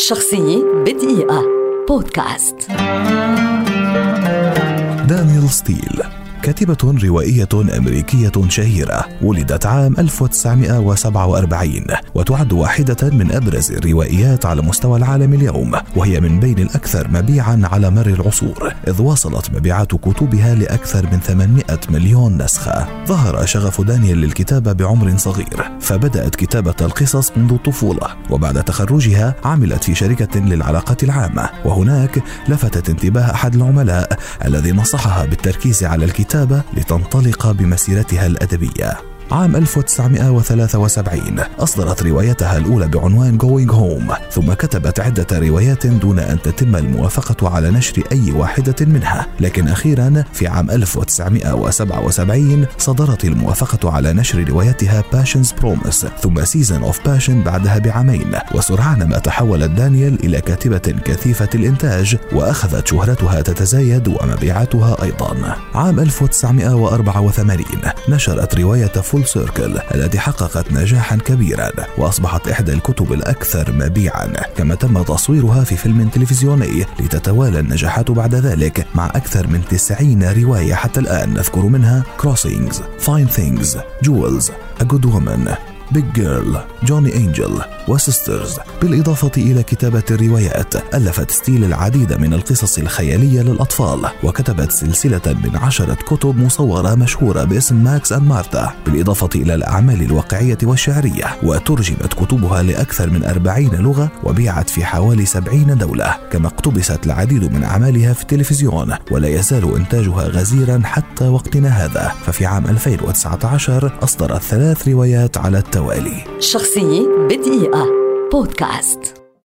شخصية بدقيقة. بودكاست. دانيال ستيل. كاتبة روائية أمريكية شهيرة ولدت عام 1947 وتعد واحدة من أبرز الروائيات على مستوى العالم اليوم وهي من بين الأكثر مبيعا على مر العصور إذ وصلت مبيعات كتبها لأكثر من 800 مليون نسخة. ظهر شغف دانيال للكتابة بعمر صغير فبدأت كتابة القصص منذ الطفولة وبعد تخرجها عملت في شركة للعلاقات العامة وهناك لفتت انتباه أحد العملاء الذي نصحها بالتركيز على الكتاب الكتابة لتنطلق بمسيرتها الأدبية. عام 1973 أصدرت روايتها الأولى بعنوان Going Home ثم كتبت عدة روايات دون أن تتم الموافقة على نشر أي واحدة منها. لكن أخيرا في عام 1977 صدرت الموافقة على نشر روايتها Passion's Promise ثم Season of Passion بعدها بعامين. وسرعان ما تحولت دانيال إلى كاتبة كثيفة الإنتاج وأخذت شهرتها تتزايد ومبيعاتها أيضا. عام 1984 نشرت رواية Full Full Circle التي حققت نجاحا كبيرا وأصبحت إحدى الكتب الأكثر مبيعا كما تم تصويرها في فيلم تلفزيوني لتتوالى النجاحات بعد ذلك مع أكثر من 90 رواية حتى الآن. نذكر منها Crossings Fine Things Jewels A Good Woman Big Girl Johnny Angel و Sisters بالإضافة إلى كتابة الروايات ألفت ستيل العديد من القصص الخيالية للأطفال وكتبت سلسلة من عشرة كتب مصورة مشهورة باسم Max and Martha بالإضافة إلى الأعمال الواقعية والشعرية وترجمت كتبها لأكثر من أربعين لغة وبيعت في حوالي سبعين دولة كما اقتبست العديد من أعمالها في التلفزيون ولا يزال إنتاجها غزيرا حتى وقتنا هذا. ففي عام 2019 أصدرت ثلاث روايات على التوالي شخصية بدقيقة. بودكاست.